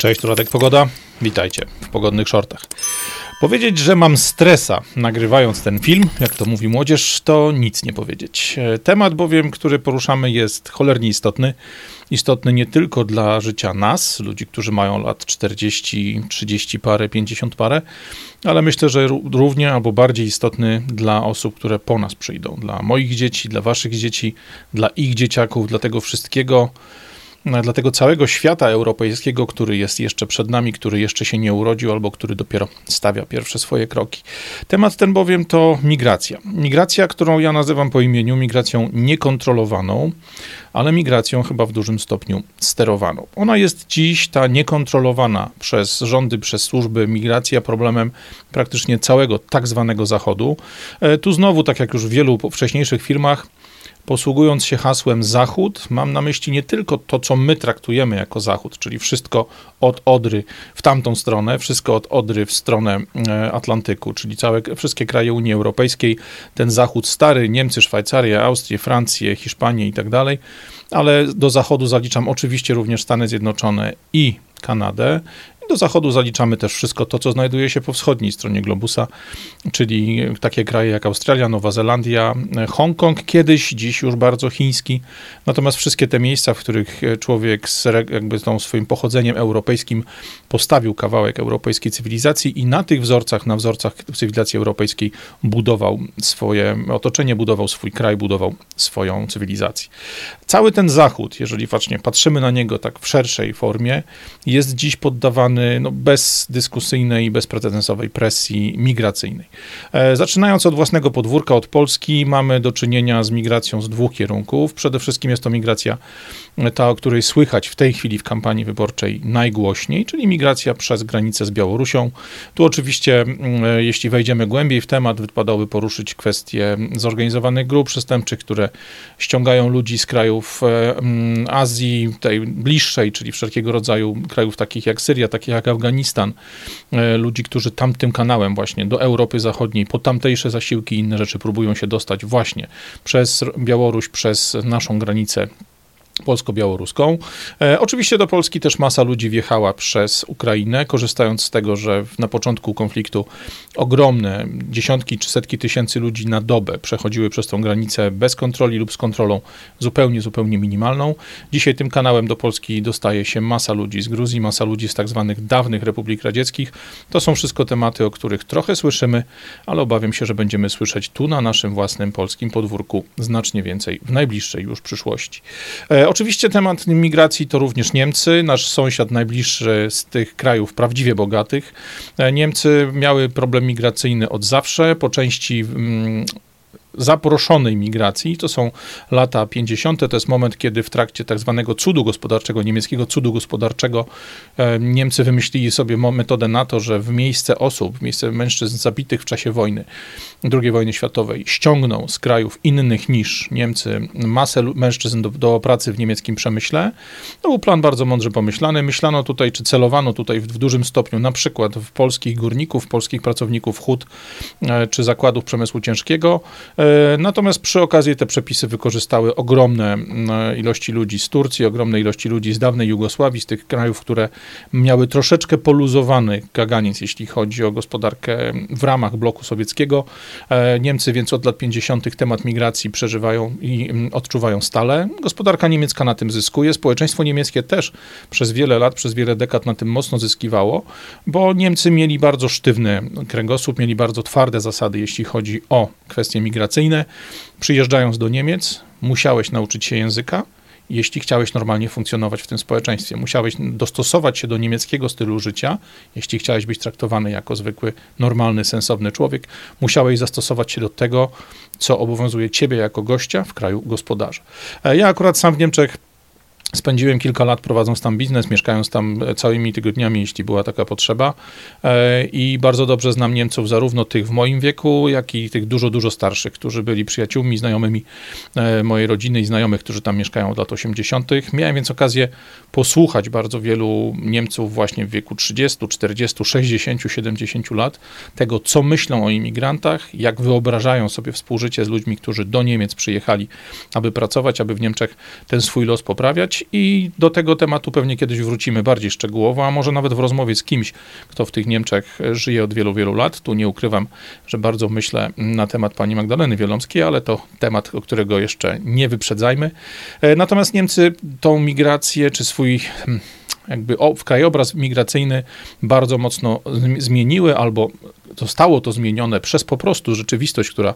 Cześć, tu Radek Pogoda. Witajcie w pogodnych shortach. Powiedzieć, że mam stresa nagrywając ten film, jak to mówi młodzież, to nic nie powiedzieć. Temat bowiem, który poruszamy jest cholernie istotny. Istotny nie tylko dla życia nas, ludzi, którzy mają lat 40, 30 parę, 50 parę, ale myślę, że równie albo bardziej istotny dla osób, które po nas przyjdą. Dla moich dzieci, dla waszych dzieci, dla ich dzieciaków, dla tego wszystkiego, dla tego całego świata europejskiego, który jest jeszcze przed nami, który jeszcze się nie urodził albo który dopiero stawia pierwsze swoje kroki. Temat ten bowiem to migracja. Migracja, którą ja nazywam po imieniu migracją niekontrolowaną, ale migracją chyba w dużym stopniu sterowaną. Ona jest dziś ta niekontrolowana przez rządy, przez służby migracja problemem praktycznie całego tak zwanego Zachodu. E, tu znowu, tak jak już w wielu wcześniejszych filmach, posługując się hasłem Zachód, mam na myśli nie tylko to, co my traktujemy jako Zachód, czyli wszystko od Odry w tamtą stronę, wszystko od Odry w stronę e, Atlantyku, czyli całe, wszystkie kraje Unii Europejskiej, ten Zachód stary, Niemcy, Szwajcarię, Austrię, Francję, Hiszpanię i tak dalej, ale do Zachodu zaliczam oczywiście również Stany Zjednoczone i Kanadę do zachodu zaliczamy też wszystko to, co znajduje się po wschodniej stronie globusa, czyli takie kraje jak Australia, Nowa Zelandia, Hongkong, kiedyś, dziś już bardzo chiński. Natomiast wszystkie te miejsca, w których człowiek z jakby tą swoim pochodzeniem europejskim postawił kawałek europejskiej cywilizacji i na tych wzorcach, na wzorcach cywilizacji europejskiej budował swoje otoczenie, budował swój kraj, budował swoją cywilizację. Cały ten zachód, jeżeli właśnie patrzymy na niego tak w szerszej formie, jest dziś poddawany no, bezdyskusyjnej bezprecedensowej presji migracyjnej. E, zaczynając od własnego podwórka, od Polski, mamy do czynienia z migracją z dwóch kierunków. Przede wszystkim jest to migracja e, ta, o której słychać w tej chwili w kampanii wyborczej najgłośniej, czyli migracja przez granicę z Białorusią. Tu oczywiście, e, jeśli wejdziemy głębiej w temat, wypadałoby poruszyć kwestie zorganizowanych grup przestępczych, które ściągają ludzi z krajów Azji, tej bliższej, czyli wszelkiego rodzaju krajów takich jak Syria, takich jak Afganistan, e, ludzi, którzy tamtym kanałem właśnie do Europy Zachodniej, po tamtejsze zasiłki i inne rzeczy próbują się dostać właśnie przez Białoruś, przez naszą granicę polsko-białoruską. E, oczywiście do Polski też masa ludzi wjechała przez Ukrainę, korzystając z tego, że na początku konfliktu ogromne dziesiątki czy setki tysięcy ludzi na dobę przechodziły przez tą granicę bez kontroli lub z kontrolą zupełnie, zupełnie minimalną. Dzisiaj tym kanałem do Polski dostaje się masa ludzi z Gruzji, masa ludzi z tak zwanych dawnych republik radzieckich. To są wszystko tematy, o których trochę słyszymy, ale obawiam się, że będziemy słyszeć tu na naszym własnym polskim podwórku znacznie więcej w najbliższej już przyszłości. E, Oczywiście temat migracji to również Niemcy, nasz sąsiad najbliższy z tych krajów prawdziwie bogatych. E, Niemcy miały problem migracyjny od zawsze, po części mm, zaproszonej migracji. To są lata 50. To jest moment, kiedy w trakcie tak zwanego cudu gospodarczego, niemieckiego cudu gospodarczego, e, Niemcy wymyślili sobie metodę na to, że w miejsce osób, w miejsce mężczyzn zabitych w czasie wojny, II wojny światowej, ściągną z krajów innych niż Niemcy masę mężczyzn do, do pracy w niemieckim przemyśle. To był plan bardzo mądrze pomyślany. Myślano tutaj, czy celowano tutaj w, w dużym stopniu na przykład w polskich górników, polskich pracowników hut e, czy zakładów przemysłu ciężkiego, E, natomiast przy okazji te przepisy wykorzystały ogromne e, ilości ludzi z Turcji, ogromne ilości ludzi z dawnej Jugosławii, z tych krajów, które miały troszeczkę poluzowany kaganiec, jeśli chodzi o gospodarkę w ramach bloku sowieckiego. E, Niemcy więc od lat 50. temat migracji przeżywają i odczuwają stale. Gospodarka niemiecka na tym zyskuje, społeczeństwo niemieckie też przez wiele lat, przez wiele dekad na tym mocno zyskiwało, bo Niemcy mieli bardzo sztywny kręgosłup, mieli bardzo twarde zasady, jeśli chodzi o kwestie migracji migracyjne. Przyjeżdżając do Niemiec, musiałeś nauczyć się języka, jeśli chciałeś normalnie funkcjonować w tym społeczeństwie. Musiałeś dostosować się do niemieckiego stylu życia, jeśli chciałeś być traktowany jako zwykły, normalny, sensowny człowiek. Musiałeś zastosować się do tego, co obowiązuje ciebie jako gościa w kraju gospodarza. E, ja akurat sam w Niemczech Spędziłem kilka lat prowadząc tam biznes, mieszkając tam całymi tygodniami, jeśli była taka potrzeba. E, I bardzo dobrze znam Niemców, zarówno tych w moim wieku, jak i tych dużo, dużo starszych, którzy byli przyjaciółmi, znajomymi e, mojej rodziny i znajomych, którzy tam mieszkają od lat 80. Miałem więc okazję posłuchać bardzo wielu Niemców właśnie w wieku 30, 40, 60, 70 lat, tego, co myślą o imigrantach, jak wyobrażają sobie współżycie z ludźmi, którzy do Niemiec przyjechali, aby pracować, aby w Niemczech ten swój los poprawiać i do tego tematu pewnie kiedyś wrócimy bardziej szczegółowo, a może nawet w rozmowie z kimś, kto w tych Niemczech żyje od wielu, wielu lat. Tu nie ukrywam, że bardzo myślę na temat pani Magdaleny Wielomskiej, ale to temat, o którego jeszcze nie wyprzedzajmy. E, natomiast Niemcy tą migrację, czy swój hmm, jakby w krajobraz migracyjny bardzo mocno zmieniły albo zostało to zmienione przez po prostu rzeczywistość, która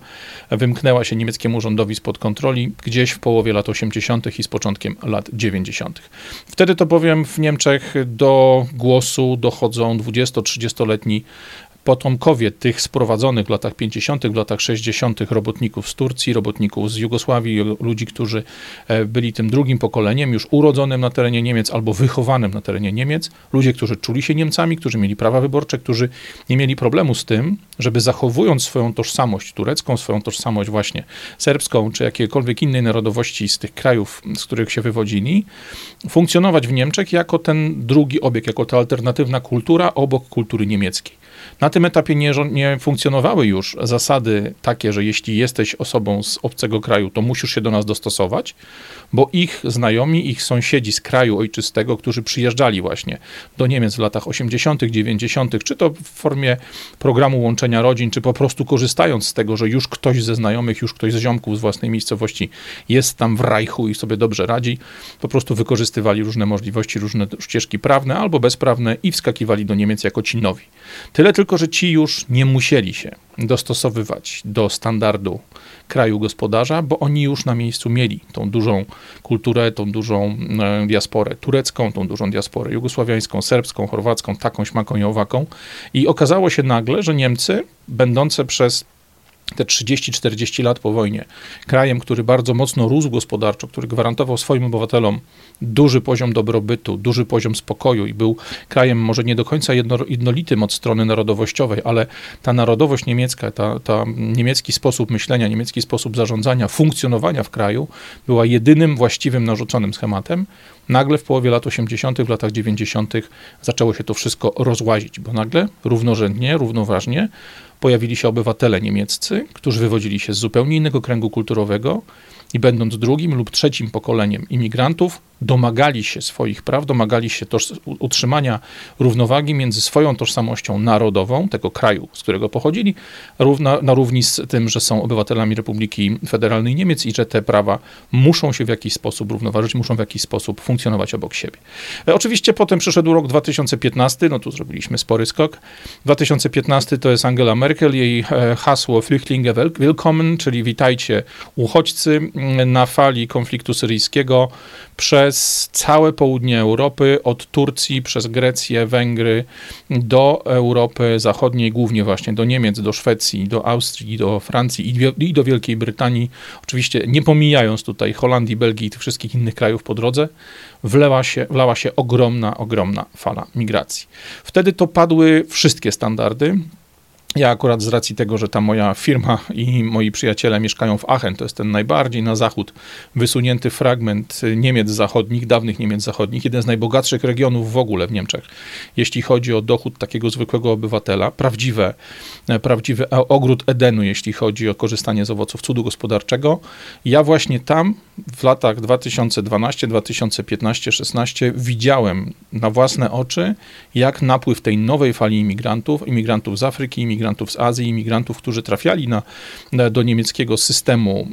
wymknęła się niemieckiemu rządowi spod kontroli gdzieś w połowie lat 80. i z początkiem lat 90. Wtedy to powiem w Niemczech do głosu dochodzą 20-30-letni potomkowie tych sprowadzonych w latach 50., w latach 60. robotników z Turcji, robotników z Jugosławii, ludzi, którzy e, byli tym drugim pokoleniem, już urodzonym na terenie Niemiec albo wychowanym na terenie Niemiec, ludzie, którzy czuli się Niemcami, którzy mieli prawa wyborcze, którzy nie mieli problemu z tym, żeby zachowując swoją tożsamość turecką, swoją tożsamość właśnie serbską, czy jakiejkolwiek innej narodowości z tych krajów, z których się wywodzili, funkcjonować w Niemczech jako ten drugi obieg, jako ta alternatywna kultura obok kultury niemieckiej. Na tym etapie nie, nie funkcjonowały już zasady takie, że jeśli jesteś osobą z obcego kraju, to musisz się do nas dostosować, bo ich znajomi, ich sąsiedzi z kraju ojczystego, którzy przyjeżdżali właśnie do Niemiec w latach 80., 90., czy to w formie programu łączenia rodzin, czy po prostu korzystając z tego, że już ktoś ze znajomych, już ktoś z ziomków z własnej miejscowości jest tam w Rajchu i sobie dobrze radzi, po prostu wykorzystywali różne możliwości, różne ścieżki prawne albo bezprawne i wskakiwali do Niemiec jako ci nowi. Tyle tylko, że ci już nie musieli się dostosowywać do standardu kraju gospodarza, bo oni już na miejscu mieli tą dużą kulturę, tą dużą e, diasporę turecką, tą dużą diasporę jugosławiańską, serbską, chorwacką, taką, śmaką i owaką. I okazało się nagle, że Niemcy, będące przez te 30-40 lat po wojnie, krajem, który bardzo mocno rósł gospodarczo, który gwarantował swoim obywatelom duży poziom dobrobytu, duży poziom spokoju i był krajem może nie do końca jedno, jednolitym od strony narodowościowej, ale ta narodowość niemiecka, ta, ta niemiecki sposób myślenia, niemiecki sposób zarządzania, funkcjonowania w kraju była jedynym właściwym narzuconym schematem. Nagle w połowie lat 80., w latach 90. zaczęło się to wszystko rozłazić, bo nagle równorzędnie, równoważnie pojawili się obywatele niemieccy, którzy wywodzili się z zupełnie innego kręgu kulturowego i będąc drugim lub trzecim pokoleniem imigrantów, domagali się swoich praw, domagali się utrzymania równowagi między swoją tożsamością narodową, tego kraju, z którego pochodzili, równa, na równi z tym, że są obywatelami Republiki Federalnej Niemiec i że te prawa muszą się w jakiś sposób równoważyć, muszą w jakiś sposób funkcjonować obok siebie. E, oczywiście potem przyszedł rok 2015, no tu zrobiliśmy spory skok. 2015 to jest Angela Merkel, jej e, hasło Flüchtlinge willkommen, czyli witajcie uchodźcy na fali konfliktu syryjskiego przez całe południe Europy, od Turcji przez Grecję, Węgry do Europy Zachodniej, głównie właśnie do Niemiec, do Szwecji, do Austrii, do Francji i do Wielkiej Brytanii. Oczywiście nie pomijając tutaj Holandii, Belgii i tych wszystkich innych krajów po drodze, wleła się, wlała się ogromna, ogromna fala migracji. Wtedy to padły wszystkie standardy. Ja akurat z racji tego, że ta moja firma i moi przyjaciele mieszkają w Aachen, to jest ten najbardziej na zachód wysunięty fragment Niemiec zachodnich, dawnych Niemiec zachodnich, jeden z najbogatszych regionów w ogóle w Niemczech, jeśli chodzi o dochód takiego zwykłego obywatela, prawdziwe, prawdziwy ogród Edenu, jeśli chodzi o korzystanie z owoców cudu gospodarczego. Ja właśnie tam w latach 2012, 2015, 16 widziałem na własne oczy, jak napływ tej nowej fali imigrantów, imigrantów z Afryki, imigrantów imigrantów z Azji, imigrantów, którzy trafiali na, do niemieckiego systemu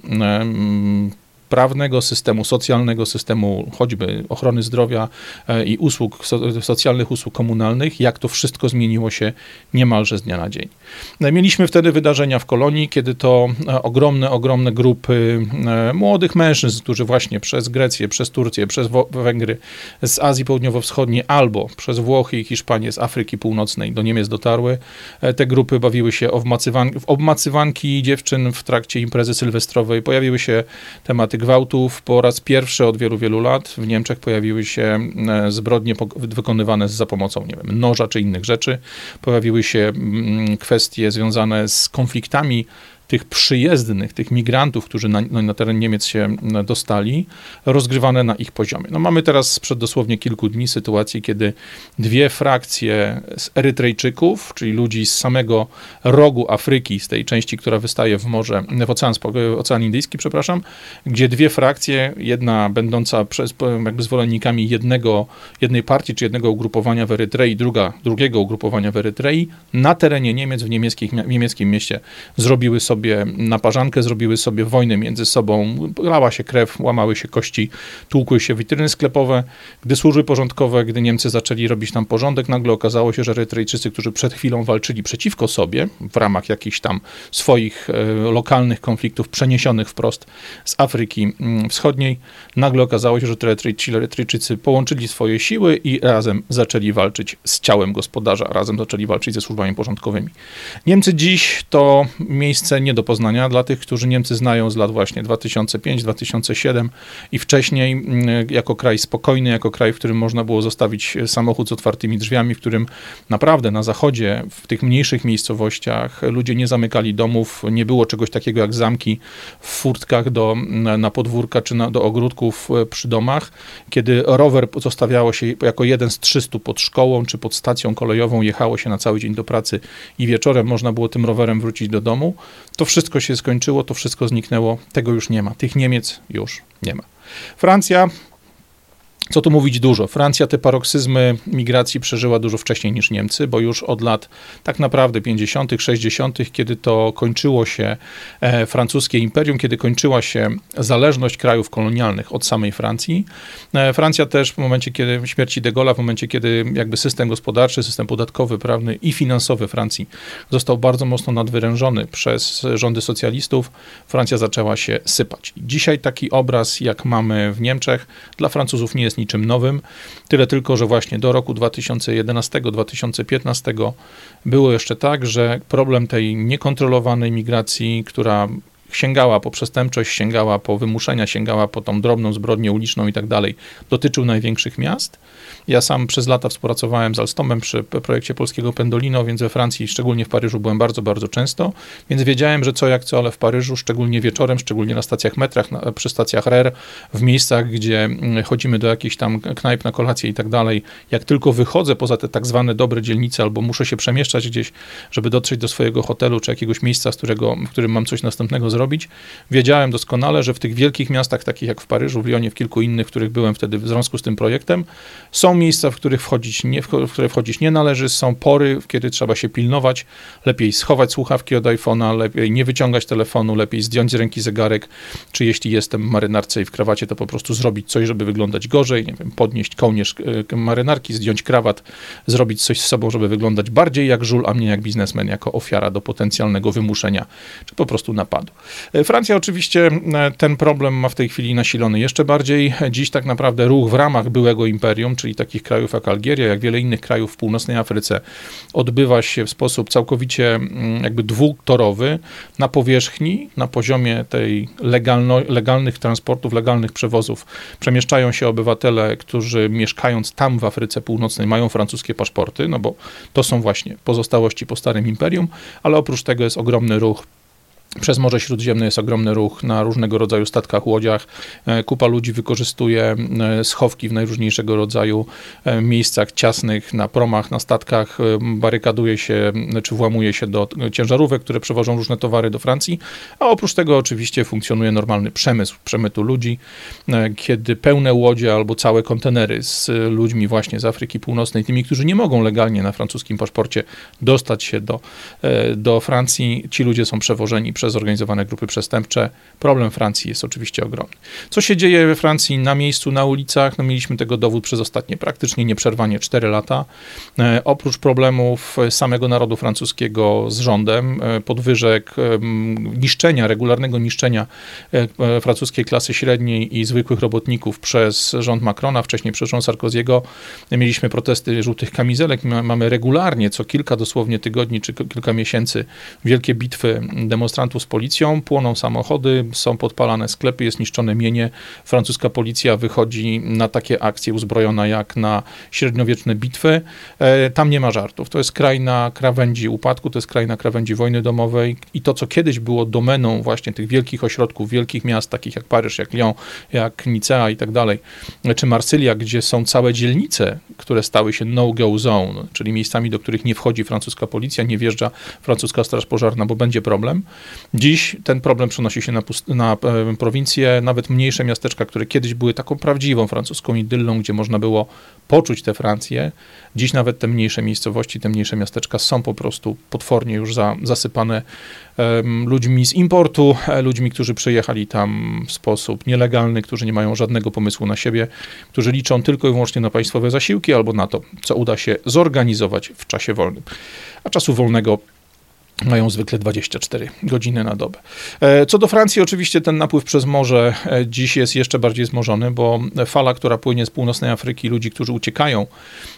prawnego, systemu socjalnego, systemu choćby ochrony zdrowia e, i usług, socjalnych usług komunalnych, jak to wszystko zmieniło się niemalże z dnia na dzień. E, mieliśmy wtedy wydarzenia w kolonii, kiedy to e, ogromne, ogromne grupy młodych mężczyzn, którzy właśnie przez Grecję, przez Turcję, przez Węgry, z Azji Południowo-Wschodniej albo przez Włochy i Hiszpanię z Afryki Północnej do Niemiec dotarły. Te grupy bawiły się w obmacywanki dziewczyn w trakcie imprezy sylwestrowej. Pojawiły się tematy gwałtów po raz pierwszy od wielu, wielu lat w Niemczech pojawiły się e, zbrodnie wykonywane za pomocą, nie wiem, noża czy innych rzeczy. Pojawiły się mm, kwestie związane z konfliktami tych przyjezdnych, tych migrantów, którzy na, no, na teren Niemiec się dostali, rozgrywane na ich poziomie. No mamy teraz sprzed dosłownie kilku dni sytuację, kiedy dwie frakcje z Erytrejczyków, czyli ludzi z samego rogu Afryki, z tej części, która wystaje w morze, w Ocean, Ocean Indyjski, przepraszam, gdzie dwie frakcje, jedna będąca przez, jakby zwolennikami jednego, jednej partii czy jednego ugrupowania w Erytrei, druga, drugiego ugrupowania w Erytrei, na terenie Niemiec, w, w niemieckim mieście zrobiły sobie naparzankę, zrobiły sobie wojnę między sobą, lała się krew, łamały się kości, tłukły się witryny sklepowe. Gdy służby porządkowe, gdy Niemcy zaczęli robić tam porządek, nagle okazało się, że Erytrejczycy, którzy przed chwilą walczyli przeciwko sobie, w ramach jakichś tam swoich e, lokalnych konfliktów przeniesionych wprost z Afryki mm, Wschodniej, nagle okazało się, że Erytrejczycy połączyli swoje siły i razem zaczęli walczyć z ciałem gospodarza, razem zaczęli walczyć ze służbami porządkowymi. Niemcy dziś to miejsce nie do poznania dla tych, którzy Niemcy znają z lat właśnie 2005-2007 i wcześniej mm, jako kraj spokojny, jako kraj, w którym można było zostawić samochód z otwartymi drzwiami, w którym naprawdę na zachodzie, w tych mniejszych miejscowościach ludzie nie zamykali domów, nie było czegoś takiego jak zamki w furtkach do, na podwórka czy na, do ogródków e, przy domach, kiedy rower zostawiało się jako jeden z 300 pod szkołą czy pod stacją kolejową, jechało się na cały dzień do pracy i wieczorem można było tym rowerem wrócić do domu, to wszystko się skończyło, to wszystko zniknęło, tego już nie ma. Tych Niemiec już nie ma. Francja co tu mówić dużo? Francja te paroksyzmy migracji przeżyła dużo wcześniej niż Niemcy, bo już od lat tak naprawdę 50., 60., kiedy to kończyło się e, francuskie imperium, kiedy kończyła się zależność krajów kolonialnych od samej Francji. E, Francja też w momencie, kiedy śmierci de Gaulle'a, w momencie, kiedy jakby system gospodarczy, system podatkowy, prawny i finansowy Francji został bardzo mocno nadwyrężony przez rządy socjalistów, Francja zaczęła się sypać. Dzisiaj taki obraz, jak mamy w Niemczech, dla Francuzów nie jest niczym nowym. Tyle tylko, że właśnie do roku 2011-2015 było jeszcze tak, że problem tej niekontrolowanej migracji, która sięgała po przestępczość, sięgała po wymuszenia, sięgała po tą drobną zbrodnię uliczną i tak dalej, dotyczył największych miast. Ja sam przez lata współpracowałem z Alstomem przy projekcie polskiego Pendolino, więc we Francji, szczególnie w Paryżu, byłem bardzo, bardzo często, więc wiedziałem, że co jak co, ale w Paryżu, szczególnie wieczorem, szczególnie na stacjach metrach, na, przy stacjach RER, w miejscach, gdzie mm, chodzimy do jakichś tam knajp na kolację i tak dalej, jak tylko wychodzę poza te tak zwane dobre dzielnice albo muszę się przemieszczać gdzieś, żeby dotrzeć do swojego hotelu czy jakiegoś miejsca, z którego, w którym mam coś następnego zrobić, wiedziałem doskonale, że w tych wielkich miastach, takich jak w Paryżu, w Lyonie, w kilku innych, w których byłem wtedy w związku z tym projektem, są miejsca, w których wchodzić nie, w które wchodzić nie należy, są pory, kiedy trzeba się pilnować, lepiej schować słuchawki od iPhone'a, lepiej nie wyciągać telefonu, lepiej zdjąć z ręki zegarek, czy jeśli jestem w marynarce i w krawacie, to po prostu zrobić coś, żeby wyglądać gorzej, nie wiem, podnieść kołnierz e, marynarki, zdjąć krawat, zrobić coś z sobą, żeby wyglądać bardziej jak żul, a nie jak biznesmen, jako ofiara do potencjalnego wymuszenia, czy po prostu napadu. E, Francja oczywiście e, ten problem ma w tej chwili nasilony jeszcze bardziej. Dziś tak naprawdę ruch w ramach byłego imperium, czyli takich krajów jak Algieria, jak wiele innych krajów w północnej Afryce, odbywa się w sposób całkowicie mm, jakby dwutorowy na powierzchni, na poziomie tej legalno, legalnych transportów, legalnych przewozów. Przemieszczają się obywatele, którzy mieszkając tam w Afryce Północnej mają francuskie paszporty, no bo to są właśnie pozostałości po starym imperium, ale oprócz tego jest ogromny ruch przez Morze Śródziemne jest ogromny ruch na różnego rodzaju statkach, łodziach. E, kupa ludzi wykorzystuje e, schowki w najróżniejszego rodzaju e, miejscach ciasnych, na promach, na statkach, barykaduje się czy włamuje się do ciężarówek, które przewożą różne towary do Francji. A oprócz tego oczywiście funkcjonuje normalny przemysł przemytu ludzi, kiedy pełne łodzie albo całe kontenery z ludźmi właśnie z Afryki Północnej, tymi, którzy nie mogą legalnie na francuskim paszporcie dostać się do, do Francji, ci ludzie są przewożeni przez zorganizowane grupy przestępcze. Problem Francji jest oczywiście ogromny. Co się dzieje we Francji na miejscu, na ulicach? No mieliśmy tego dowód przez ostatnie praktycznie nieprzerwanie 4 lata. E, oprócz problemów samego narodu francuskiego z rządem, e, podwyżek, e, niszczenia, regularnego niszczenia e, e, francuskiej klasy średniej i zwykłych robotników przez rząd Macrona, wcześniej przez rząd Sarkoziego, mieliśmy protesty żółtych kamizelek. Mamy regularnie, co kilka dosłownie tygodni czy kilka miesięcy, wielkie bitwy demonstrantów z policją, płoną samochody, są podpalane sklepy, jest niszczone mienie. Francuska policja wychodzi na takie akcje uzbrojona jak na średniowieczne bitwy. E, tam nie ma żartów. To jest kraj na krawędzi upadku, to jest kraj na krawędzi wojny domowej i to, co kiedyś było domeną właśnie tych wielkich ośrodków, wielkich miast, takich jak Paryż, jak Lyon, jak Nicea i tak dalej, czy Marsylia, gdzie są całe dzielnice, które stały się no-go zone, czyli miejscami, do których nie wchodzi francuska policja, nie wjeżdża francuska straż pożarna, bo będzie problem. Dziś ten problem przenosi się na, na e, prowincję, nawet mniejsze miasteczka, które kiedyś były taką prawdziwą francuską idyllą, gdzie można było poczuć tę Francję. Dziś nawet te mniejsze miejscowości, te mniejsze miasteczka są po prostu potwornie już za, zasypane ludźmi z importu, e, ludźmi, którzy przyjechali tam w sposób nielegalny, którzy nie mają żadnego pomysłu na siebie, którzy liczą tylko i wyłącznie na państwowe zasiłki albo na to, co uda się zorganizować w czasie wolnym. A czasu wolnego mają zwykle 24 godziny na dobę. E, co do Francji, oczywiście ten napływ przez morze e, dziś jest jeszcze bardziej zmożony, bo fala, która płynie z północnej Afryki, ludzi, którzy uciekają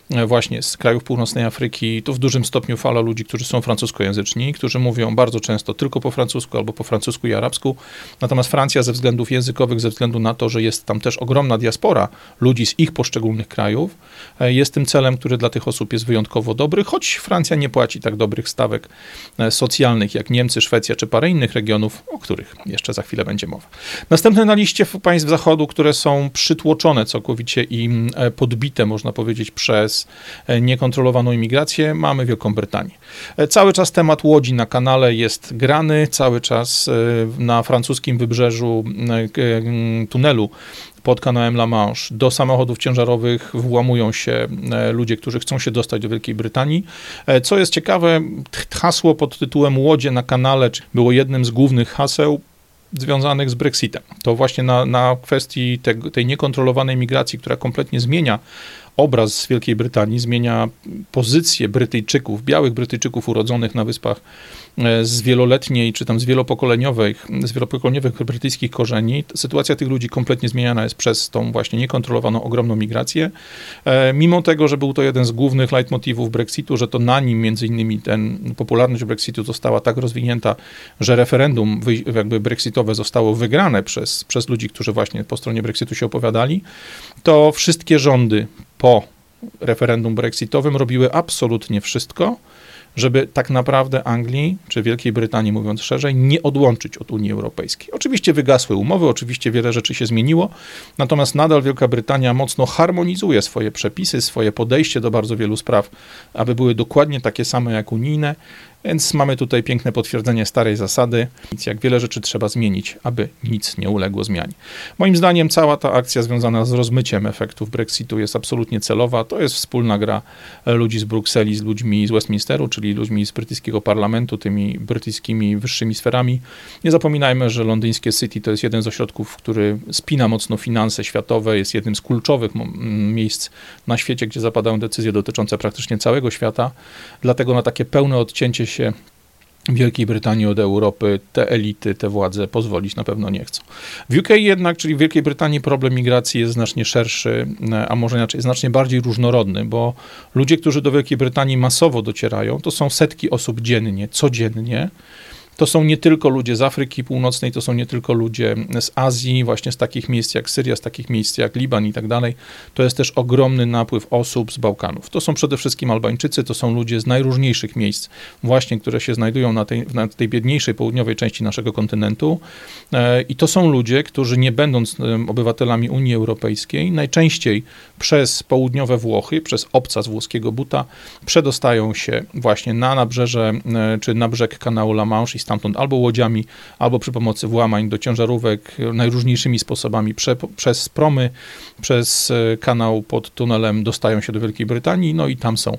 e, właśnie z krajów północnej Afryki, to w dużym stopniu fala ludzi, którzy są francuskojęzyczni, którzy mówią bardzo często tylko po francusku albo po francusku i arabsku. Natomiast Francja ze względów językowych, ze względu na to, że jest tam też ogromna diaspora ludzi z ich poszczególnych krajów, jest tym celem, który dla tych osób jest wyjątkowo dobry, choć Francja nie płaci tak dobrych stawek socjalnych, jak Niemcy, Szwecja czy parę innych regionów, o których jeszcze za chwilę będzie mowa. Następne na liście państw Zachodu, które są przytłoczone całkowicie i e, podbite, można powiedzieć, przez e, niekontrolowaną imigrację, mamy Wielką Brytanię. E, cały czas temat łodzi na kanale jest grany, cały czas na francuskim wybrzeżu tunelu pod kanałem La Manche. Do samochodów ciężarowych włamują się e, ludzie, którzy chcą się dostać do Wielkiej Brytanii. E, co jest ciekawe, hasło pod tytułem Łodzie na kanale było jednym z głównych haseł związanych z Brexitem. To właśnie na, na kwestii te, tej niekontrolowanej migracji, która kompletnie zmienia obraz z Wielkiej Brytanii, zmienia pozycję Brytyjczyków, białych Brytyjczyków urodzonych na Wyspach E, z wieloletniej, czy tam z wielopokoleniowych, z wielopokoleniowych brytyjskich korzeni. Sytuacja tych ludzi kompletnie zmieniana jest przez tą właśnie niekontrolowaną ogromną migrację. E, mimo tego, że był to jeden z głównych leitmotivów Brexitu, że to na nim między innymi ten popularność Brexitu została tak rozwinięta, że referendum jakby brexitowe zostało wygrane przez, przez ludzi, którzy właśnie po stronie Brexitu się opowiadali, to wszystkie rządy po referendum brexitowym robiły absolutnie wszystko, żeby tak naprawdę Anglii, czy Wielkiej Brytanii, mówiąc szerzej, nie odłączyć od Unii Europejskiej. Oczywiście wygasły umowy, oczywiście wiele rzeczy się zmieniło, natomiast nadal Wielka Brytania mocno harmonizuje swoje przepisy, swoje podejście do bardzo wielu spraw, aby były dokładnie takie same jak unijne. Więc mamy tutaj piękne potwierdzenie starej zasady, jak wiele rzeczy trzeba zmienić, aby nic nie uległo zmianie. Moim zdaniem cała ta akcja związana z rozmyciem efektów Brexitu jest absolutnie celowa. To jest wspólna gra ludzi z Brukseli z ludźmi z Westminsteru, czyli ludźmi z brytyjskiego parlamentu, tymi brytyjskimi wyższymi sferami. Nie zapominajmy, że londyńskie City to jest jeden z ośrodków, który spina mocno finanse światowe, jest jednym z kluczowych miejsc na świecie, gdzie zapadają decyzje dotyczące praktycznie całego świata. Dlatego na takie pełne odcięcie się Wielkiej Brytanii od Europy, te elity, te władze pozwolić na pewno nie chcą. W UK jednak, czyli w Wielkiej Brytanii, problem migracji jest znacznie szerszy, a może inaczej, znacznie bardziej różnorodny, bo ludzie, którzy do Wielkiej Brytanii masowo docierają, to są setki osób dziennie, codziennie. To są nie tylko ludzie z Afryki Północnej, to są nie tylko ludzie z Azji, właśnie z takich miejsc jak Syria, z takich miejsc jak Liban i tak dalej. To jest też ogromny napływ osób z Bałkanów. To są przede wszystkim Albańczycy, to są ludzie z najróżniejszych miejsc, właśnie, które się znajdują na tej, na tej biedniejszej południowej części naszego kontynentu. E, I to są ludzie, którzy nie będąc obywatelami Unii Europejskiej, najczęściej przez południowe Włochy, przez obca z włoskiego buta, przedostają się właśnie na nabrzeże, e, czy na brzeg kanału La Manche stamtąd albo łodziami, albo przy pomocy włamań do ciężarówek, najróżniejszymi sposobami, prze, przez promy, przez e, kanał pod tunelem dostają się do Wielkiej Brytanii, no i tam są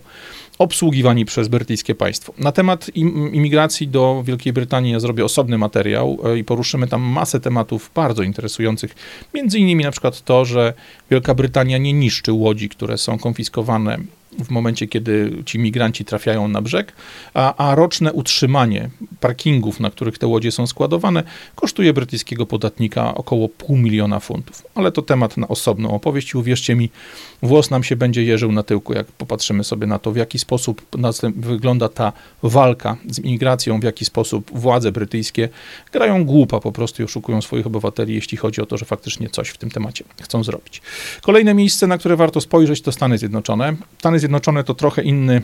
obsługiwani przez brytyjskie państwo. Na temat imigracji do Wielkiej Brytanii ja zrobię osobny materiał e, i poruszymy tam masę tematów bardzo interesujących. Między innymi na przykład to, że Wielka Brytania nie niszczy łodzi, które są konfiskowane w momencie, kiedy ci migranci trafiają na brzeg, a, a roczne utrzymanie parkingów, na których te łodzie są składowane, kosztuje brytyjskiego podatnika około pół miliona funtów. Ale to temat na osobną opowieść i uwierzcie mi, włos nam się będzie jeżył na tyłku, jak popatrzymy sobie na to, w jaki sposób wygląda ta walka z imigracją, w jaki sposób władze brytyjskie grają głupa po prostu i oszukują swoich obywateli, jeśli chodzi o to, że faktycznie coś w tym temacie chcą zrobić. Kolejne miejsce, na które warto spojrzeć, to Stany Zjednoczone. Stany Zjednoczone to trochę inny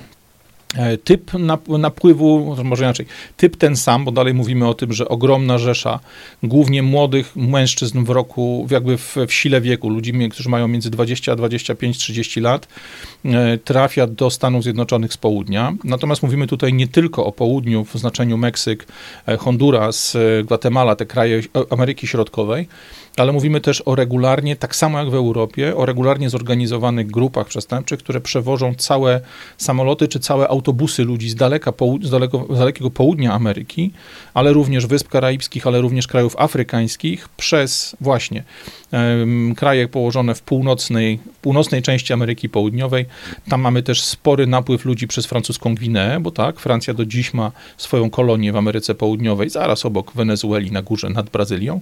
E, typ napływu, może inaczej, typ ten sam, bo dalej mówimy o tym, że ogromna rzesza głównie młodych mężczyzn w roku, jakby w, w sile wieku, ludzi, którzy mają między 20 a 25, 30 lat, e, trafia do Stanów Zjednoczonych z południa. Natomiast mówimy tutaj nie tylko o południu w znaczeniu Meksyk, e, Honduras, Gwatemala, te kraje Ameryki Środkowej, ale mówimy też o regularnie, tak samo jak w Europie, o regularnie zorganizowanych grupach przestępczych, które przewożą całe samoloty czy całe autobusy ludzi z, daleka, z, daleko, z dalekiego południa Ameryki, ale również Wysp Karaibskich, ale również krajów afrykańskich przez właśnie um, kraje położone w północnej, północnej części Ameryki Południowej. Tam mamy też spory napływ ludzi przez francuską Gwineę, bo tak, Francja do dziś ma swoją kolonię w Ameryce Południowej, zaraz obok Wenezueli na górze nad Brazylią.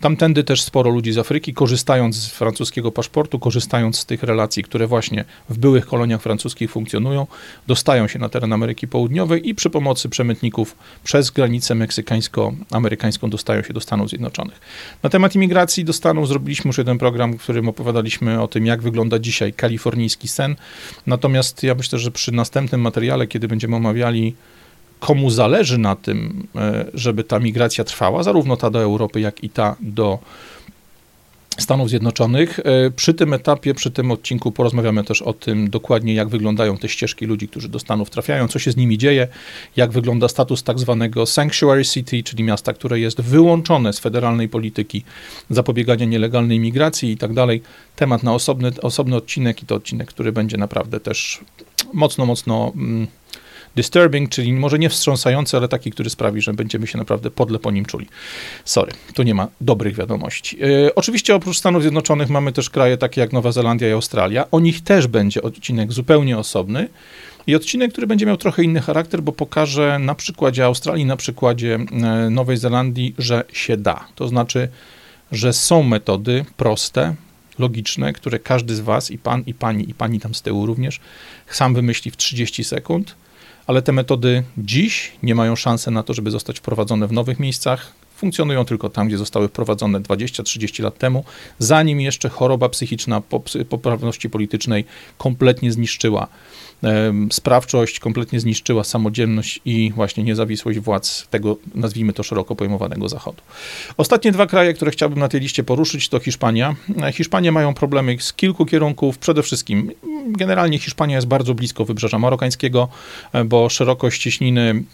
Tamtędy też sporo ludzi z Afryki, korzystając z francuskiego paszportu, korzystając z tych relacji, które właśnie w byłych koloniach francuskich funkcjonują, dostają się na teren Ameryki Południowej i przy pomocy przemytników przez granicę meksykańsko-amerykańską dostają się do Stanów Zjednoczonych. Na temat imigracji do Stanów zrobiliśmy już jeden program, w którym opowiadaliśmy o tym, jak wygląda dzisiaj kalifornijski sen. Natomiast ja myślę, że przy następnym materiale, kiedy będziemy omawiali komu zależy na tym, e, żeby ta migracja trwała, zarówno ta do Europy, jak i ta do Stanów Zjednoczonych. E, przy tym etapie, przy tym odcinku porozmawiamy też o tym dokładnie, jak wyglądają te ścieżki ludzi, którzy do Stanów trafiają, co się z nimi dzieje, jak wygląda status tak zwanego Sanctuary City, czyli miasta, które jest wyłączone z federalnej polityki zapobiegania nielegalnej migracji i tak dalej. Temat na osobny, osobny odcinek i to odcinek, który będzie naprawdę też mocno, mocno. Mm, disturbing, czyli może nie wstrząsający, ale taki, który sprawi, że będziemy się naprawdę podle po nim czuli. Sorry, tu nie ma dobrych wiadomości. E, oczywiście oprócz Stanów Zjednoczonych mamy też kraje takie jak Nowa Zelandia i Australia. O nich też będzie odcinek zupełnie osobny. I odcinek, który będzie miał trochę inny charakter, bo pokażę na przykładzie Australii, na przykładzie e, Nowej Zelandii, że się da. To znaczy, że są metody proste, logiczne, które każdy z Was, i pan, i pani, i pani tam z tyłu również, sam wymyśli w 30 sekund ale te metody dziś nie mają szansy na to, żeby zostać wprowadzone w nowych miejscach. Funkcjonują tylko tam, gdzie zostały wprowadzone 20-30 lat temu, zanim jeszcze choroba psychiczna poprawności politycznej kompletnie zniszczyła sprawczość, kompletnie zniszczyła samodzielność i właśnie niezawisłość władz tego, nazwijmy to szeroko pojmowanego Zachodu. Ostatnie dwa kraje, które chciałbym na tej liście poruszyć, to Hiszpania. Hiszpanie mają problemy z kilku kierunków. Przede wszystkim, generalnie Hiszpania jest bardzo blisko wybrzeża marokańskiego, bo szerokość cieśniny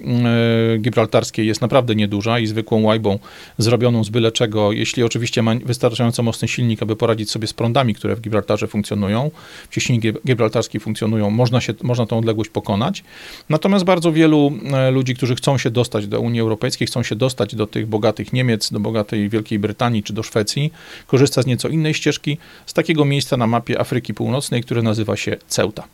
e, gibraltarskiej jest naprawdę nieduża i zwykłą łajbą zrobioną z byle czego, jeśli oczywiście ma wystarczająco mocny silnik, aby poradzić sobie z prądami, które w Gibraltarze funkcjonują, w cieśninie gibraltarskiej funkcjonują, można się można tą odległość pokonać. Natomiast bardzo wielu e, ludzi, którzy chcą się dostać do Unii Europejskiej, chcą się dostać do tych bogatych Niemiec, do bogatej Wielkiej Brytanii czy do Szwecji, korzysta z nieco innej ścieżki, z takiego miejsca na mapie Afryki Północnej, które nazywa się Ceuta.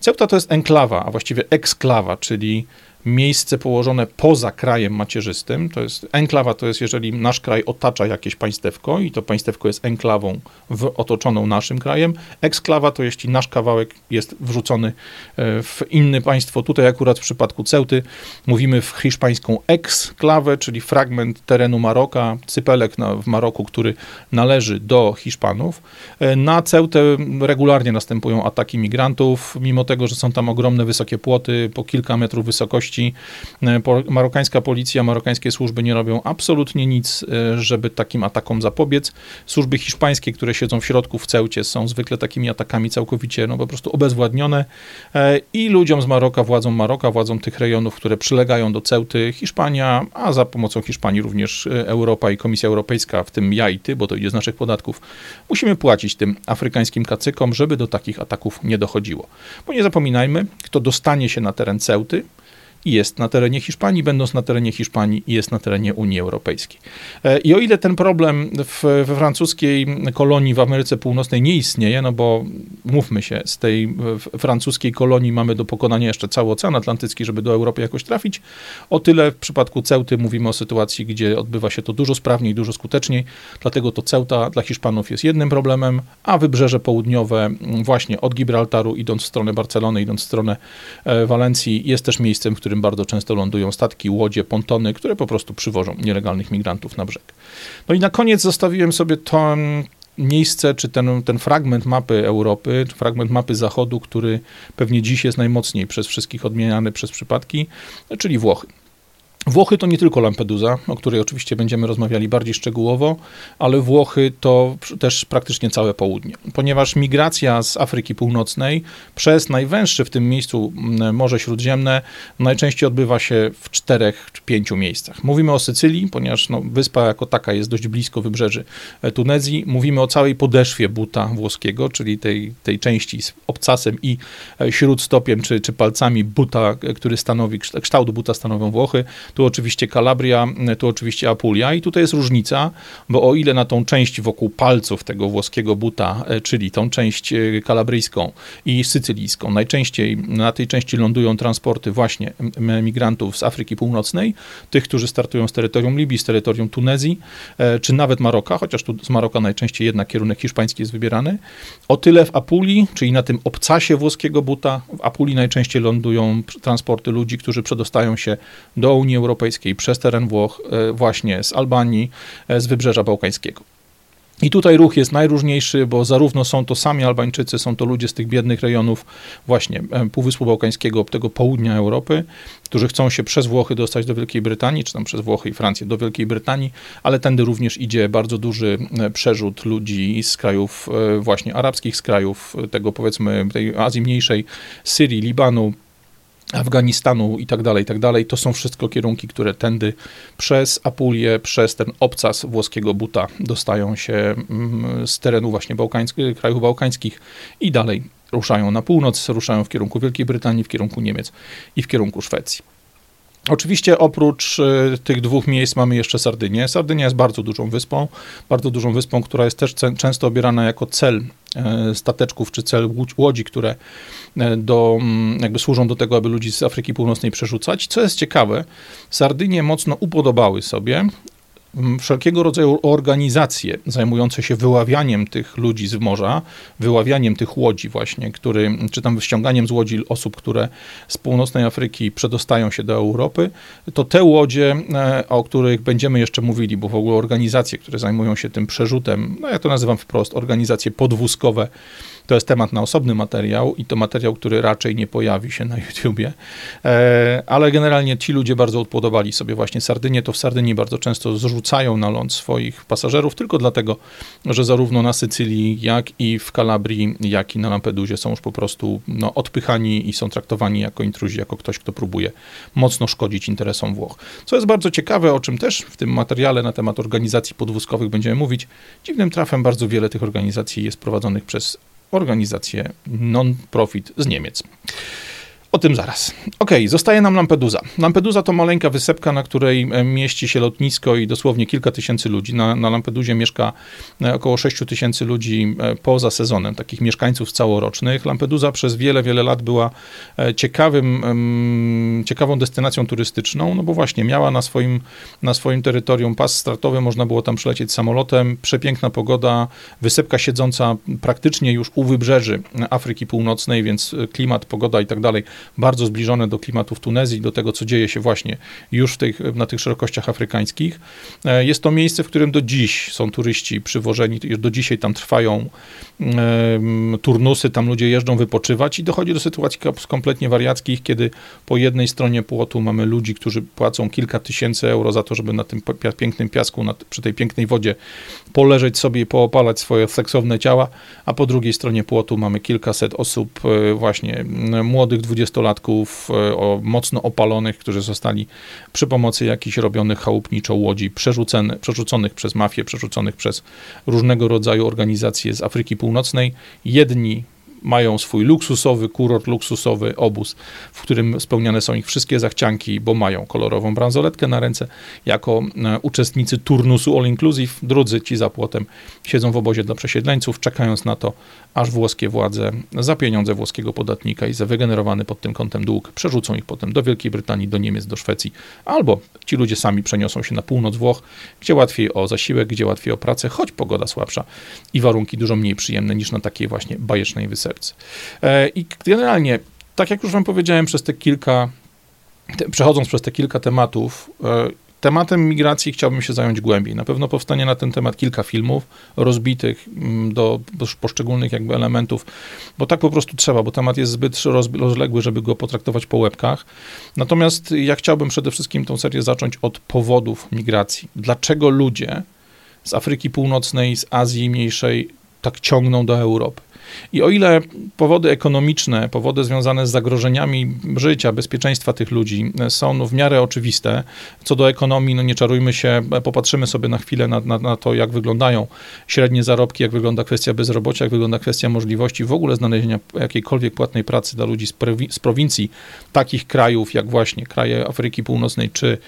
Ceuta to jest enklawa, a właściwie eksklawa, czyli miejsce położone poza krajem macierzystym. To jest enklawa, to jest jeżeli nasz kraj otacza jakieś państewko i to państewko jest enklawą w, otoczoną naszym krajem. Eksklawa to jeśli nasz kawałek jest wrzucony e, w inne państwo. Tutaj akurat w przypadku Ceuty mówimy w hiszpańską eksklawę, czyli fragment terenu Maroka, cypelek na, w Maroku, który należy do Hiszpanów. E, na Ceutę regularnie następują ataki migrantów, mimo tego, że są tam ogromne, wysokie płoty, po kilka metrów wysokości, E, marokańska policja, marokańskie służby nie robią absolutnie nic, e, żeby takim atakom zapobiec. Służby hiszpańskie, które siedzą w środku w Ceucie, są zwykle takimi atakami całkowicie no, po prostu obezwładnione e, i ludziom z Maroka, władzą Maroka, władzą tych rejonów, które przylegają do Ceuty, Hiszpania, a za pomocą Hiszpanii również Europa i Komisja Europejska, w tym ja i ty, bo to idzie z naszych podatków, musimy płacić tym afrykańskim kacykom, żeby do takich ataków nie dochodziło. Bo nie zapominajmy, kto dostanie się na teren Ceuty, jest na terenie Hiszpanii, będąc na terenie Hiszpanii jest na terenie Unii Europejskiej. E, I o ile ten problem w, we francuskiej kolonii w Ameryce Północnej nie istnieje, no bo mówmy się, z tej francuskiej kolonii mamy do pokonania jeszcze cały Ocean Atlantycki, żeby do Europy jakoś trafić, o tyle w przypadku Ceuty mówimy o sytuacji, gdzie odbywa się to dużo sprawniej, dużo skuteczniej, dlatego to Ceuta dla Hiszpanów jest jednym problemem, a wybrzeże południowe właśnie od Gibraltaru idąc w stronę Barcelony, idąc w stronę e, Walencji jest też miejscem, w którym bardzo często lądują statki, łodzie, pontony, które po prostu przywożą nielegalnych migrantów na brzeg. No i na koniec zostawiłem sobie to miejsce, czy ten, ten fragment mapy Europy, fragment mapy Zachodu, który pewnie dziś jest najmocniej przez wszystkich odmieniany przez przypadki, czyli Włochy. Włochy to nie tylko Lampedusa, o której oczywiście będziemy rozmawiali bardziej szczegółowo, ale Włochy to też praktycznie całe południe, ponieważ migracja z Afryki Północnej przez najwęższe w tym miejscu Morze Śródziemne najczęściej odbywa się w czterech czy pięciu miejscach. Mówimy o Sycylii, ponieważ no, wyspa jako taka jest dość blisko wybrzeży e, Tunezji. Mówimy o całej podeszwie buta włoskiego, czyli tej, tej części z obcasem i e, śródstopiem czy, czy palcami buta, e, który stanowi, kształt buta stanowią Włochy tu oczywiście Kalabria, tu oczywiście Apulia i tutaj jest różnica, bo o ile na tą część wokół palców tego włoskiego buta, e, czyli tą część e, kalabryjską i sycylijską, najczęściej na tej części lądują transporty właśnie migrantów z Afryki Północnej, tych, którzy startują z terytorium Libii, z terytorium Tunezji, e, czy nawet Maroka, chociaż tu z Maroka najczęściej jednak kierunek hiszpański jest wybierany. O tyle w Apulii, czyli na tym obcasie włoskiego buta, w Apulii najczęściej lądują transporty ludzi, którzy przedostają się do Unii Europejskiej przez teren Włoch, e, właśnie z Albanii, e, z wybrzeża bałkańskiego. I tutaj ruch jest najróżniejszy, bo zarówno są to sami Albańczycy, są to ludzie z tych biednych rejonów właśnie e, Półwyspu Bałkańskiego, tego południa Europy, którzy chcą się przez Włochy dostać do Wielkiej Brytanii, czy tam przez Włochy i Francję do Wielkiej Brytanii, ale tędy również idzie bardzo duży przerzut ludzi z krajów właśnie arabskich, z krajów tego powiedzmy tej Azji Mniejszej, Syrii, Libanu, Afganistanu i tak dalej, i tak dalej. To są wszystko kierunki, które tędy przez Apulię, przez ten obcas włoskiego buta dostają się mm, z terenu właśnie bałkańskich, krajów bałkańskich i dalej ruszają na północ, ruszają w kierunku Wielkiej Brytanii, w kierunku Niemiec i w kierunku Szwecji. Oczywiście oprócz e, tych dwóch miejsc mamy jeszcze Sardynię. Sardynia jest bardzo dużą wyspą, bardzo dużą wyspą, która jest też często obierana jako cel e, stateczków czy cel łodzi, które e, do, jakby służą do tego, aby ludzi z Afryki Północnej przerzucać. Co jest ciekawe, Sardynie mocno upodobały sobie wszelkiego rodzaju organizacje zajmujące się wyławianiem tych ludzi z morza, wyławianiem tych łodzi właśnie, który, czy tam ściąganiem z łodzi osób, które z północnej Afryki przedostają się do Europy, to te łodzie, e, o których będziemy jeszcze mówili, bo w ogóle organizacje, które zajmują się tym przerzutem, no ja to nazywam wprost, organizacje podwózkowe, to jest temat na osobny materiał i to materiał, który raczej nie pojawi się na YouTubie, e, ale generalnie ci ludzie bardzo odpodobali sobie właśnie Sardynię, to w Sardynii bardzo często zrzucają na ląd swoich pasażerów, tylko dlatego, że zarówno na Sycylii, jak i w Kalabrii, jak i na Lampedusie są już po prostu no, odpychani i są traktowani jako intruzi, jako ktoś, kto próbuje mocno szkodzić interesom Włoch. Co jest bardzo ciekawe, o czym też w tym materiale na temat organizacji podwózkowych będziemy mówić, dziwnym trafem bardzo wiele tych organizacji jest prowadzonych przez organizację non-profit z Niemiec. O tym zaraz. Ok, zostaje nam Lampedusa. Lampedusa to maleńka wysepka, na której e, mieści się lotnisko i dosłownie kilka tysięcy ludzi. Na, na Lampedusie mieszka e, około 6 tysięcy ludzi e, poza sezonem, takich mieszkańców całorocznych. Lampedusa przez wiele, wiele lat była ciekawym, ciekawą destynacją turystyczną, no bo właśnie miała na swoim, na swoim terytorium pas startowy, można było tam przylecieć samolotem, przepiękna pogoda, wysepka siedząca praktycznie już u wybrzeży Afryki Północnej, więc klimat, pogoda i tak dalej bardzo zbliżone do klimatu w Tunezji, do tego, co dzieje się właśnie już tych, na tych szerokościach afrykańskich. E, jest to miejsce, w którym do dziś są turyści przywożeni, do dzisiaj tam trwają e, turnusy, tam ludzie jeżdżą wypoczywać i dochodzi do sytuacji kompletnie wariackich, kiedy po jednej stronie płotu mamy ludzi, którzy płacą kilka tysięcy euro za to, żeby na tym pięknym piasku, przy tej pięknej wodzie poleżeć sobie i poopalać swoje seksowne ciała, a po drugiej stronie płotu mamy kilkaset osób e, właśnie młodych, 20 trzydziestolatków e, o, mocno opalonych, którzy zostali przy pomocy jakichś robionych chałupniczo łodzi przerzuconych przez mafię, przerzuconych przez różnego rodzaju organizacje z Afryki Północnej. Jedni mają swój luksusowy kurort, luksusowy obóz, w którym spełniane są ich wszystkie zachcianki, bo mają kolorową bransoletkę na ręce, jako e, uczestnicy turnusu all inclusive, drudzy ci za płotem siedzą w obozie dla przesiedleńców, czekając na to, aż włoskie władze za pieniądze włoskiego podatnika i za wygenerowany pod tym kątem dług przerzucą ich potem do Wielkiej Brytanii, do Niemiec, do Szwecji, albo ci ludzie sami przeniosą się na północ Włoch, gdzie łatwiej o zasiłek, gdzie łatwiej o pracę, choć pogoda słabsza i warunki dużo mniej przyjemne niż na takiej właśnie bajecznej wysepce. E, I generalnie, tak jak już wam powiedziałem, przez te kilka, przechodząc przez te kilka tematów, e, Tematem migracji chciałbym się zająć głębiej. Na pewno powstanie na ten temat kilka filmów rozbitych mm, do, poszczególnych jakby elementów, bo tak po prostu trzeba, bo temat jest zbyt rozległy, żeby go potraktować po łebkach. Natomiast ja chciałbym przede wszystkim tą serię zacząć od powodów migracji. Dlaczego ludzie z Afryki Północnej, z Azji Mniejszej tak ciągną do Europy? I o ile powody ekonomiczne, powody związane z zagrożeniami życia, bezpieczeństwa tych ludzi są no, w miarę oczywiste, co do ekonomii, no nie czarujmy się, popatrzymy sobie na chwilę na, na, na to, jak wyglądają średnie zarobki, jak wygląda kwestia bezrobocia, jak wygląda kwestia możliwości w ogóle znalezienia jakiejkolwiek płatnej pracy dla ludzi z, z prowincji, takich krajów jak właśnie kraje Afryki Północnej, czy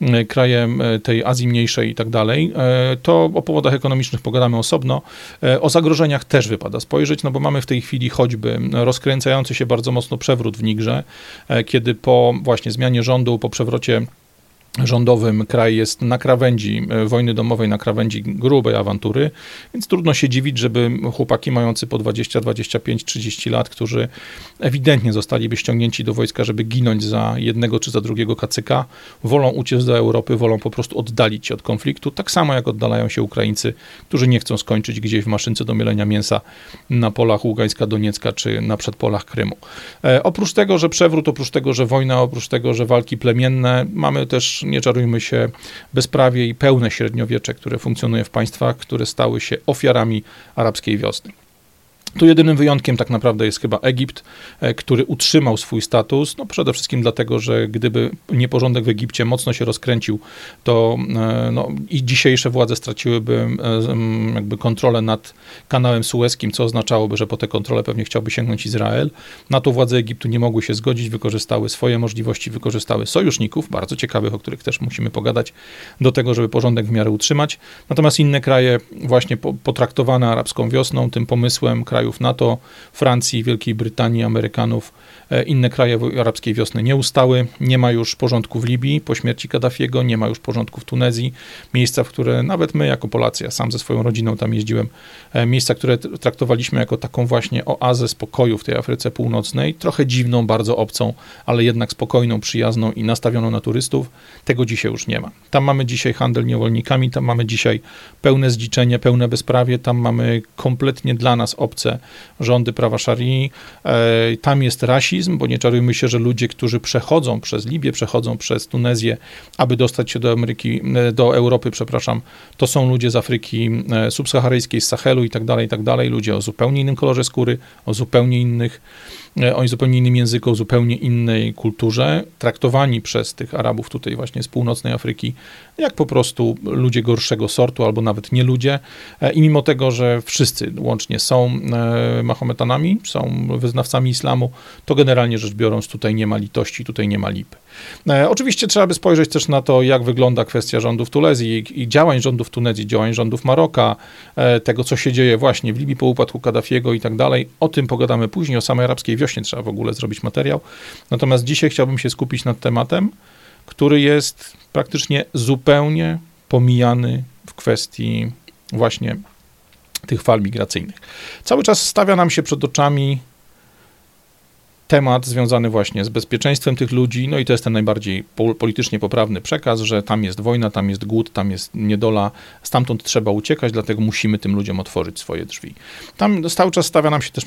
e, kraje tej Azji Mniejszej i tak dalej, e, to o powodach ekonomicznych pogadamy osobno. E, o zagrożeniach też wypada spojrzeć, no bo mamy w tej chwili choćby rozkręcający się bardzo mocno przewrót w Nigrze, e, kiedy po właśnie zmianie rządu, po przewrocie rządowym kraj jest na krawędzi e, wojny domowej, na krawędzi grubej awantury, więc trudno się dziwić, żeby chłopaki mający po 20, 25, 30 lat, którzy ewidentnie zostaliby ściągnięci do wojska, żeby ginąć za jednego czy za drugiego kacyka, wolą uciec do Europy, wolą po prostu oddalić się od konfliktu, tak samo jak oddalają się Ukraińcy, którzy nie chcą skończyć gdzieś w maszynce do mielenia mięsa na polach Ługańska, Doniecka czy na przedpolach Krymu. E, oprócz tego, że przewrót, oprócz tego, że wojna, oprócz tego, że walki plemienne, mamy też nie czarujmy się, bezprawie i pełne średniowiecze, które funkcjonuje w państwach, które stały się ofiarami arabskiej wiosny. Tu jedynym wyjątkiem tak naprawdę jest chyba Egipt, e, który utrzymał swój status, no przede wszystkim dlatego, że gdyby nieporządek w Egipcie mocno się rozkręcił, to e, no, i dzisiejsze władze straciłyby e, jakby kontrolę nad kanałem sueskim, co oznaczałoby, że po tę kontrolę pewnie chciałby sięgnąć Izrael. Na to władze Egiptu nie mogły się zgodzić, wykorzystały swoje możliwości, wykorzystały sojuszników, bardzo ciekawych, o których też musimy pogadać, do tego, żeby porządek w miarę utrzymać. Natomiast inne kraje właśnie potraktowane arabską wiosną, tym pomysłem, kraje krajów NATO, Francji, Wielkiej Brytanii, Amerykanów, e, inne kraje arabskiej wiosny nie ustały. Nie ma już porządku w Libii po śmierci Kaddafiego, nie ma już porządku w Tunezji. Miejsca, w które nawet my jako Polacy, ja sam ze swoją rodziną tam jeździłem, e, miejsca, które traktowaliśmy jako taką właśnie oazę spokoju w tej Afryce Północnej, trochę dziwną, bardzo obcą, ale jednak spokojną, przyjazną i nastawioną na turystów, tego dzisiaj już nie ma. Tam mamy dzisiaj handel niewolnikami, tam mamy dzisiaj pełne zdziczenie, pełne bezprawie, tam mamy kompletnie dla nas obce rządy prawa szarii. E, tam jest rasizm, bo nie czarujmy się, że ludzie, którzy przechodzą przez Libię, przechodzą przez Tunezję, aby dostać się do Ameryki, e, do Europy, przepraszam, to są ludzie z Afryki e, subsaharyjskiej, z Sahelu i tak dalej, i tak dalej, ludzie o zupełnie innym kolorze skóry, o zupełnie innych E, o zupełnie innym języku, zupełnie innej kulturze, traktowani przez tych Arabów tutaj właśnie z północnej Afryki, jak po prostu ludzie gorszego sortu, albo nawet nie ludzie. E, I mimo tego, że wszyscy łącznie są e, Mahometanami, są wyznawcami islamu, to generalnie rzecz biorąc tutaj nie ma litości, tutaj nie ma lipy. Oczywiście trzeba by spojrzeć też na to, jak wygląda kwestia rządów Tunezji i działań rządów Tunezji, działań rządów Maroka, tego, co się dzieje właśnie w Libii po upadku Kaddafiego i tak dalej. O tym pogadamy później, o samej arabskiej wiośnie trzeba w ogóle zrobić materiał. Natomiast dzisiaj chciałbym się skupić nad tematem, który jest praktycznie zupełnie pomijany w kwestii właśnie tych fal migracyjnych. Cały czas stawia nam się przed oczami temat związany właśnie z bezpieczeństwem tych ludzi, no i to jest ten najbardziej politycznie poprawny przekaz, że tam jest wojna, tam jest głód, tam jest niedola, stamtąd trzeba uciekać, dlatego musimy tym ludziom otworzyć swoje drzwi. Tam cały czas stawia nam się też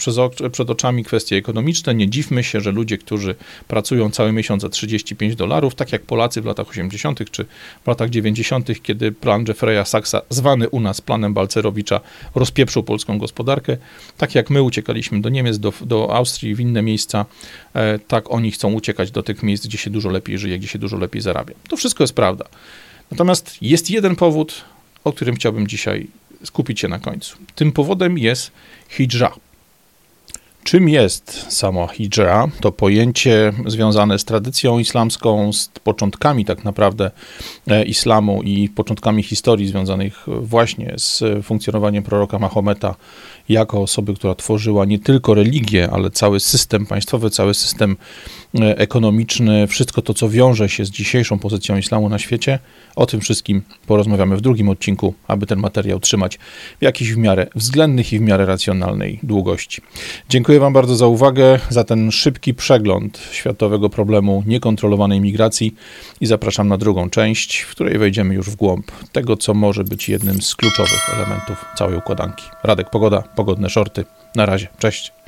przed oczami kwestie ekonomiczne. Nie dziwmy się, że ludzie, którzy pracują cały miesiąc za 35 dolarów, tak jak Polacy w latach 80. czy w latach 90., kiedy plan Jeffreya Sachsa, zwany u nas planem Balcerowicza, rozpieprzył polską gospodarkę, tak jak my uciekaliśmy do Niemiec, do, do Austrii, w inne miejsca, tak oni chcą uciekać do tych miejsc, gdzie się dużo lepiej żyje, gdzie się dużo lepiej zarabia. To wszystko jest prawda. Natomiast jest jeden powód, o którym chciałbym dzisiaj skupić się na końcu. Tym powodem jest hijra. Czym jest sama hijra? To pojęcie związane z tradycją islamską, z początkami tak naprawdę e, islamu i początkami historii związanych właśnie z funkcjonowaniem proroka Mahometa jako osoby, która tworzyła nie tylko religię, ale cały system państwowy, cały system e, ekonomiczny, wszystko to, co wiąże się z dzisiejszą pozycją islamu na świecie. O tym wszystkim porozmawiamy w drugim odcinku, aby ten materiał trzymać w jakiejś w miarę względnych i w miarę racjonalnej długości. Dziękuję Wam bardzo za uwagę, za ten szybki przegląd światowego problemu niekontrolowanej migracji i zapraszam na drugą część, w której wejdziemy już w głąb tego, co może być jednym z kluczowych elementów całej układanki. Radek Pogoda, pogodne shorty. Na razie, cześć.